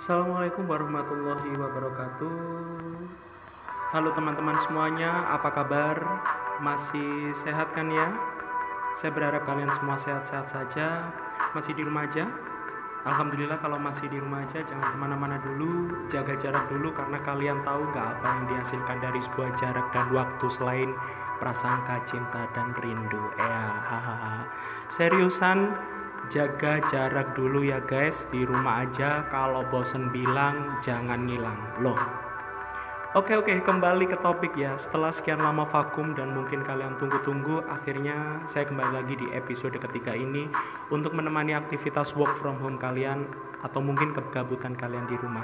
Assalamualaikum warahmatullahi wabarakatuh. Halo teman-teman semuanya, apa kabar? Masih sehat kan ya? Saya berharap kalian semua sehat-sehat saja. Masih di rumah aja? Alhamdulillah kalau masih di rumah aja jangan ke mana-mana dulu Jaga jarak dulu karena kalian tahu nggak apa yang dihasilkan dari sebuah jarak dan waktu selain prasangka, cinta, dan rindu Ya, hahaha Seriusan, jaga jarak dulu ya guys. Di rumah aja. Kalau bosen bilang jangan ngilang. Loh, Oke oke. Kembali ke topik ya. Setelah sekian lama vakum dan mungkin kalian tunggu-tunggu Akhirnya saya kembali lagi di episode ketiga ini Untuk menemani aktivitas work from home kalian Atau mungkin kegabutan kalian di rumah.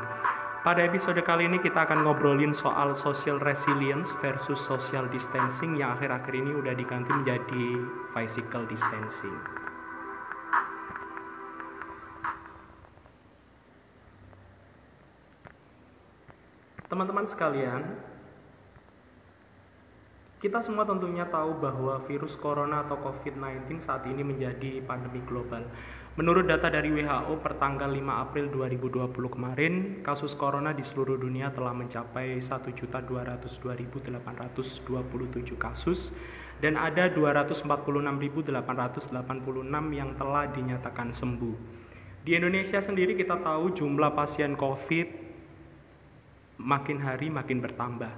Pada episode kali ini kita akan ngobrolin soal social resilience versus social distancing Yang akhir-akhir ini udah diganti menjadi physical distancing Teman-teman sekalian, kita semua tentunya tahu bahwa virus corona atau COVID-19 saat ini menjadi pandemi global. Menurut data dari WHO per tanggal 5 April 2020 kemarin, kasus corona di seluruh dunia telah mencapai 1.202.827 kasus dan ada 246.886 yang telah dinyatakan sembuh. Di Indonesia sendiri kita tahu jumlah pasien COVID makin hari makin bertambah.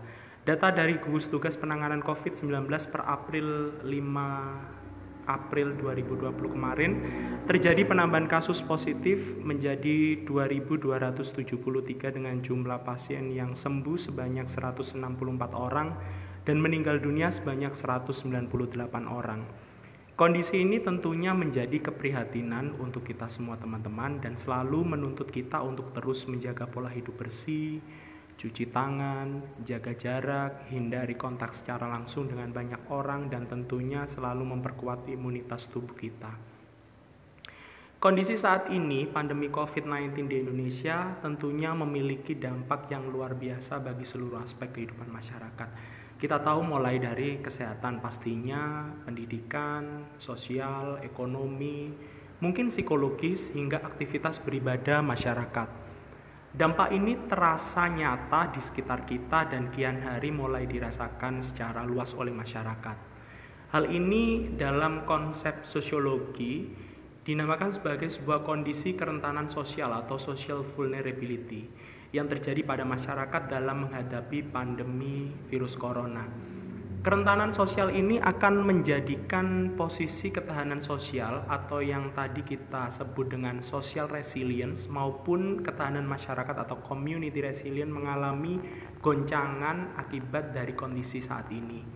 Data dari gugus tugas penanganan COVID-19 per April 5 April 2020 kemarin terjadi penambahan kasus positif menjadi 2273 dengan jumlah pasien yang sembuh sebanyak 164 orang dan meninggal dunia sebanyak 198 orang. Kondisi ini tentunya menjadi keprihatinan untuk kita semua teman-teman dan selalu menuntut kita untuk terus menjaga pola hidup bersih, cuci tangan, jaga jarak, hindari kontak secara langsung dengan banyak orang, dan tentunya selalu memperkuat imunitas tubuh kita. Kondisi saat ini, pandemi COVID-19 di Indonesia tentunya memiliki dampak yang luar biasa bagi seluruh aspek kehidupan masyarakat. Kita tahu mulai dari kesehatan pastinya, pendidikan, sosial, ekonomi, mungkin psikologis hingga aktivitas beribadah masyarakat. Dampak ini terasa nyata di sekitar kita dan kian hari mulai dirasakan secara luas oleh masyarakat. Hal ini dalam konsep sosiologi dinamakan sebagai sebuah kondisi kerentanan sosial atau social vulnerability yang terjadi pada masyarakat dalam menghadapi pandemi virus corona. Kerentanan sosial ini akan menjadikan posisi ketahanan sosial atau yang tadi kita sebut dengan social resilience maupun ketahanan masyarakat atau community resilience mengalami goncangan akibat dari kondisi saat ini.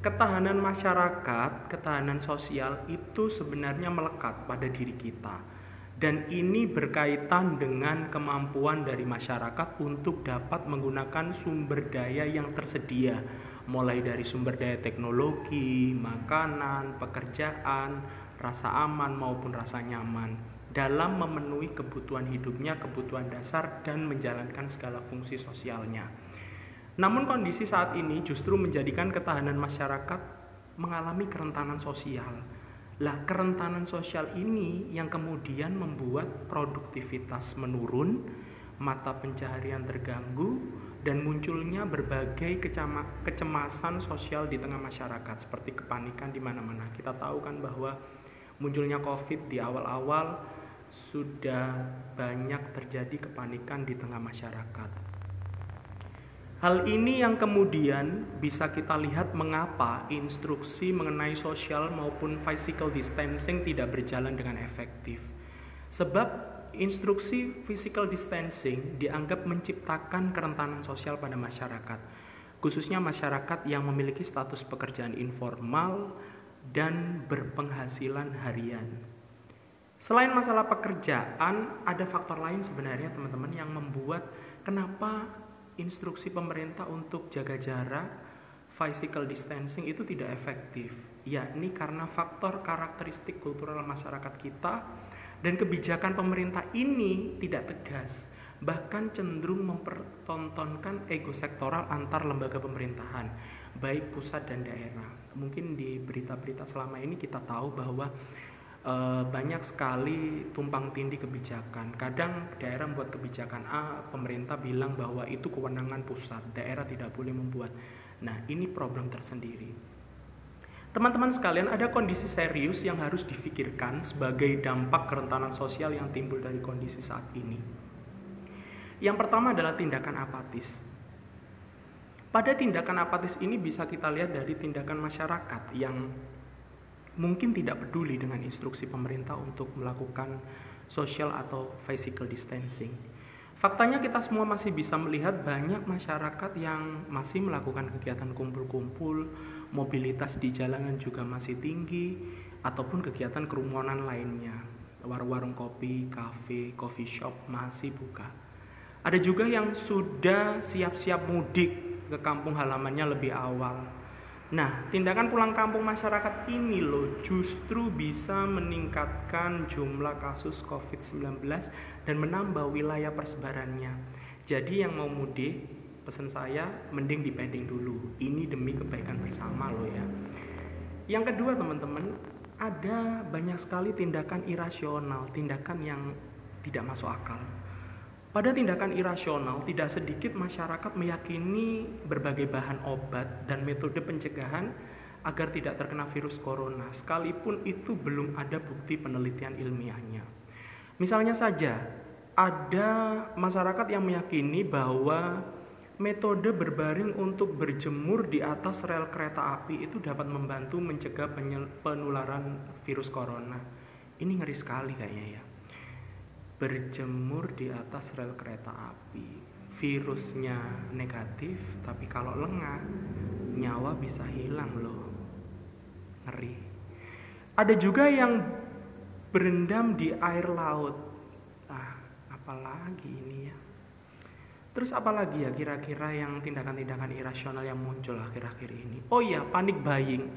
Ketahanan masyarakat, ketahanan sosial itu sebenarnya melekat pada diri kita. Dan ini berkaitan dengan kemampuan dari masyarakat untuk dapat menggunakan sumber daya yang tersedia mulai dari sumber daya teknologi, makanan, pekerjaan, rasa aman maupun rasa nyaman dalam memenuhi kebutuhan hidupnya, kebutuhan dasar dan menjalankan segala fungsi sosialnya. Namun kondisi saat ini justru menjadikan ketahanan masyarakat mengalami kerentanan sosial. Lah, kerentanan sosial ini yang kemudian membuat produktivitas menurun, mata pencaharian terganggu, dan munculnya berbagai kecemasan sosial di tengah masyarakat seperti kepanikan di mana-mana. Kita tahu kan bahwa munculnya Covid di awal-awal sudah banyak terjadi kepanikan di tengah masyarakat. Hal ini yang kemudian bisa kita lihat mengapa instruksi mengenai sosial maupun physical distancing tidak berjalan dengan efektif. Sebab instruksi physical distancing dianggap menciptakan kerentanan sosial pada masyarakat, khususnya masyarakat yang memiliki status pekerjaan informal dan berpenghasilan harian. Selain masalah pekerjaan, ada faktor lain sebenarnya teman-teman yang membuat kenapa instruksi pemerintah untuk jaga jarak, physical distancing itu tidak efektif, yakni karena faktor karakteristik kultural masyarakat kita dan kebijakan pemerintah ini tidak tegas, bahkan cenderung mempertontonkan ego sektoral antar lembaga pemerintahan, baik pusat dan daerah. Mungkin di berita-berita selama ini kita tahu bahwa e, banyak sekali tumpang tindih kebijakan. Kadang daerah membuat kebijakan A, pemerintah bilang bahwa itu kewenangan pusat, daerah tidak boleh membuat. Nah, ini problem tersendiri. Teman-teman sekalian, ada kondisi serius yang harus difikirkan sebagai dampak kerentanan sosial yang timbul dari kondisi saat ini. Yang pertama adalah tindakan apatis. Pada tindakan apatis ini bisa kita lihat dari tindakan masyarakat yang mungkin tidak peduli dengan instruksi pemerintah untuk melakukan social atau physical distancing. Faktanya kita semua masih bisa melihat banyak masyarakat yang masih melakukan kegiatan kumpul-kumpul, mobilitas di jalanan juga masih tinggi, ataupun kegiatan kerumunan lainnya. Warung-warung kopi, kafe, coffee shop masih buka. Ada juga yang sudah siap-siap mudik ke kampung halamannya lebih awal Nah, tindakan pulang kampung masyarakat ini loh justru bisa meningkatkan jumlah kasus COVID-19 dan menambah wilayah persebarannya. Jadi yang mau mudik, pesan saya mending dipending dulu. Ini demi kebaikan bersama loh ya. Yang kedua teman-teman, ada banyak sekali tindakan irasional, tindakan yang tidak masuk akal. Pada tindakan irasional, tidak sedikit masyarakat meyakini berbagai bahan obat dan metode pencegahan agar tidak terkena virus corona, sekalipun itu belum ada bukti penelitian ilmiahnya. Misalnya saja, ada masyarakat yang meyakini bahwa metode berbaring untuk berjemur di atas rel kereta api itu dapat membantu mencegah penularan virus corona. Ini ngeri sekali kayaknya ya. Berjemur di atas rel kereta api. Virusnya negatif tapi kalau lengah nyawa bisa hilang loh. Ngeri. Ada juga yang berendam di air laut. Ah apalagi ini ya terus apalagi ya kira-kira yang tindakan-tindakan irasional yang muncul akhir-akhir ini oh iya panik buying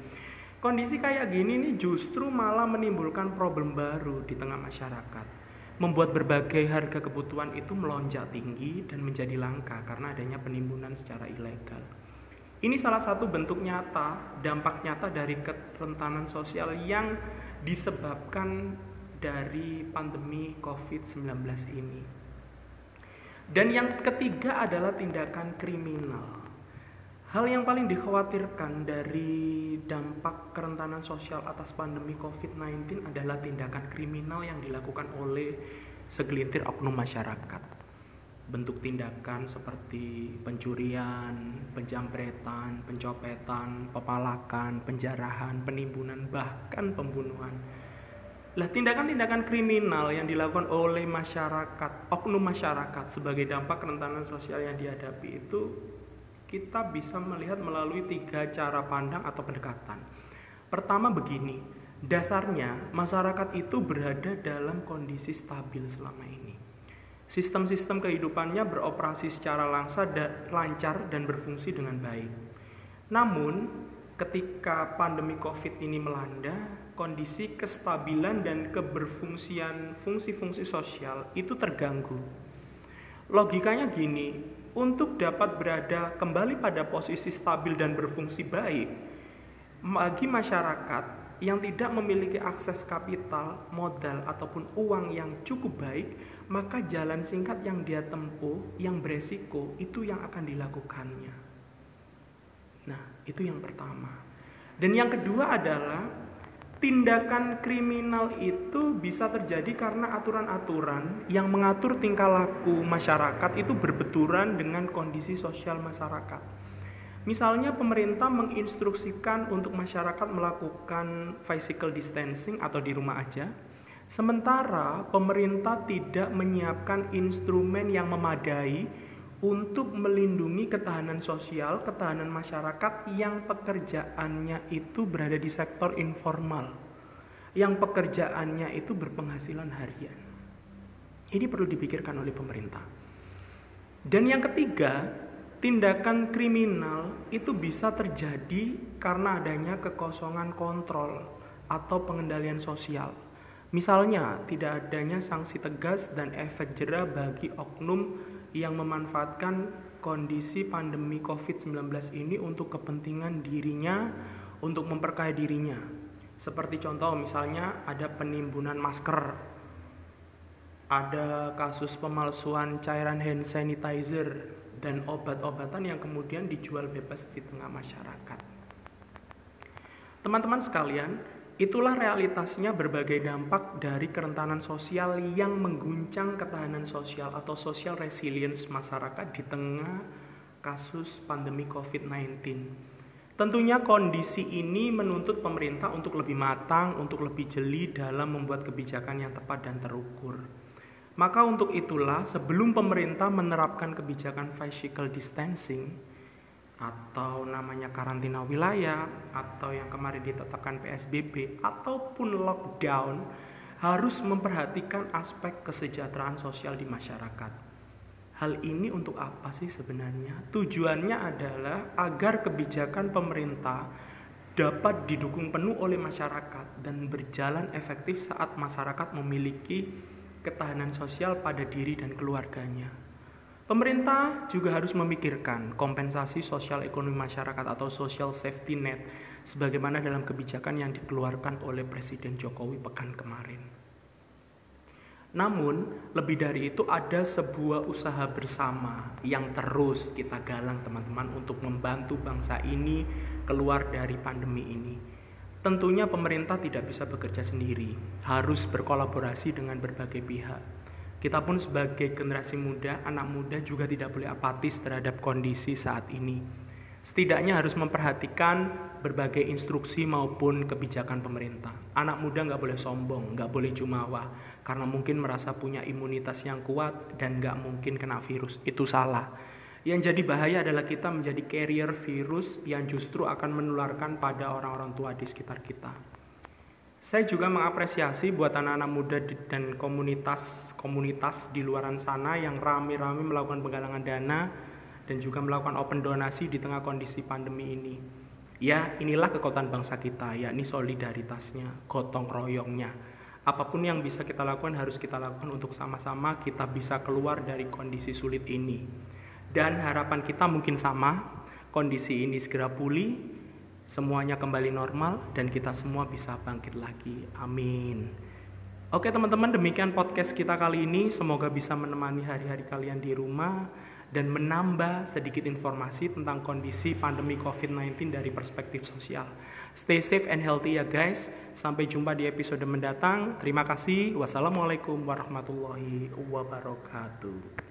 kondisi kayak gini nih justru malah menimbulkan problem baru di tengah masyarakat membuat berbagai harga kebutuhan itu melonjak tinggi dan menjadi langka karena adanya penimbunan secara ilegal. Ini salah satu bentuk nyata, dampak nyata dari kerentanan sosial yang disebabkan dari pandemi COVID-19 ini. Dan yang ketiga adalah tindakan kriminal. Hal yang paling dikhawatirkan dari dampak kerentanan sosial atas pandemi COVID-19 adalah tindakan kriminal yang dilakukan oleh segelintir oknum masyarakat. Bentuk tindakan seperti pencurian, penjamretan, pencopetan, pepalakan, penjarahan, penimbunan, bahkan pembunuhan. Lah tindakan-tindakan kriminal yang dilakukan oleh masyarakat, oknum masyarakat sebagai dampak kerentanan sosial yang dihadapi itu kita bisa melihat melalui tiga cara pandang atau pendekatan. Pertama begini, dasarnya masyarakat itu berada dalam kondisi stabil selama ini. Sistem-sistem kehidupannya beroperasi secara langsa dan lancar dan berfungsi dengan baik. Namun, ketika pandemi Covid ini melanda, kondisi kestabilan dan keberfungsian fungsi-fungsi sosial itu terganggu. Logikanya gini, untuk dapat berada kembali pada posisi stabil dan berfungsi baik, bagi masyarakat yang tidak memiliki akses kapital, modal, ataupun uang yang cukup baik, maka jalan singkat yang dia tempuh, yang beresiko, itu yang akan dilakukannya. Nah, itu yang pertama. Dan yang kedua adalah tindakan kriminal itu bisa terjadi karena aturan-aturan yang mengatur tingkah laku masyarakat itu berbenturan dengan kondisi sosial masyarakat. Misalnya pemerintah menginstruksikan untuk masyarakat melakukan physical distancing atau di rumah aja, sementara pemerintah tidak menyiapkan instrumen yang memadai untuk melindungi ketahanan sosial, ketahanan masyarakat yang pekerjaannya itu berada di sektor informal, yang pekerjaannya itu berpenghasilan harian. Ini perlu dipikirkan oleh pemerintah. Dan yang ketiga, tindakan kriminal itu bisa terjadi karena adanya kekosongan kontrol atau pengendalian sosial. Misalnya, tidak adanya sanksi tegas dan efek jerah bagi oknum yang memanfaatkan kondisi pandemi COVID-19 ini untuk kepentingan dirinya, untuk memperkaya dirinya. Seperti contoh misalnya ada penimbunan masker, ada kasus pemalsuan cairan hand sanitizer dan obat-obatan yang kemudian dijual bebas di tengah masyarakat. Teman-teman sekalian, itulah realitasnya berbagai dampak dari kerentanan sosial yang mengguncang ketahanan sosial atau social resilience masyarakat di tengah kasus pandemi COVID-19. Tentunya kondisi ini menuntut pemerintah untuk lebih matang, untuk lebih jeli dalam membuat kebijakan yang tepat dan terukur. Maka untuk itulah sebelum pemerintah menerapkan kebijakan physical distancing atau namanya karantina wilayah atau yang kemarin ditetapkan PSBB ataupun lockdown harus memperhatikan aspek kesejahteraan sosial di masyarakat. Hal ini untuk apa sih sebenarnya? Tujuannya adalah agar kebijakan pemerintah dapat didukung penuh oleh masyarakat dan berjalan efektif saat masyarakat memiliki ketahanan sosial pada diri dan keluarganya. Pemerintah juga harus memikirkan kompensasi sosial ekonomi masyarakat atau social safety net sebagaimana dalam kebijakan yang dikeluarkan oleh Presiden Jokowi pekan kemarin. Namun, lebih dari itu ada sebuah usaha bersama yang terus kita galang teman-teman untuk membantu bangsa ini keluar dari pandemi ini. Tentunya pemerintah tidak bisa bekerja sendiri, harus berkolaborasi dengan berbagai pihak. Kita pun sebagai generasi muda, anak muda juga tidak boleh apatis terhadap kondisi saat ini. Setidaknya harus memperhatikan berbagai instruksi maupun kebijakan pemerintah. Anak muda nggak boleh sombong, nggak boleh jumawa, karena mungkin merasa punya imunitas yang kuat dan nggak mungkin kena virus. Itu salah. Yang jadi bahaya adalah kita menjadi carrier virus yang justru akan menularkan pada orang-orang tua di sekitar kita. Saya juga mengapresiasi buat anak-anak muda dan komunitas-komunitas di luaran sana yang rame-rame melakukan penggalangan dana dan juga melakukan open donasi di tengah kondisi pandemi ini. Ya, inilah kekuatan bangsa kita, yakni solidaritasnya, gotong royongnya apa pun yang bisa kita lakukan harus kita lakukan untuk sama-sama kita bisa keluar dari kondisi sulit ini. Dan harapan kita mungkin sama, kondisi ini segera pulih, semuanya kembali normal dan kita semua bisa bangkit lagi. Amin. Oke teman-teman, demikian podcast kita kali ini. Semoga bisa menemani hari-hari kalian di rumah dan menambah sedikit informasi tentang kondisi pandemi COVID-19 dari perspektif sosial. Stay safe and healthy ya guys. Sampai jumpa di episode mendatang. Terima kasih. Wassalamualaikum warahmatullahi wabarakatuh.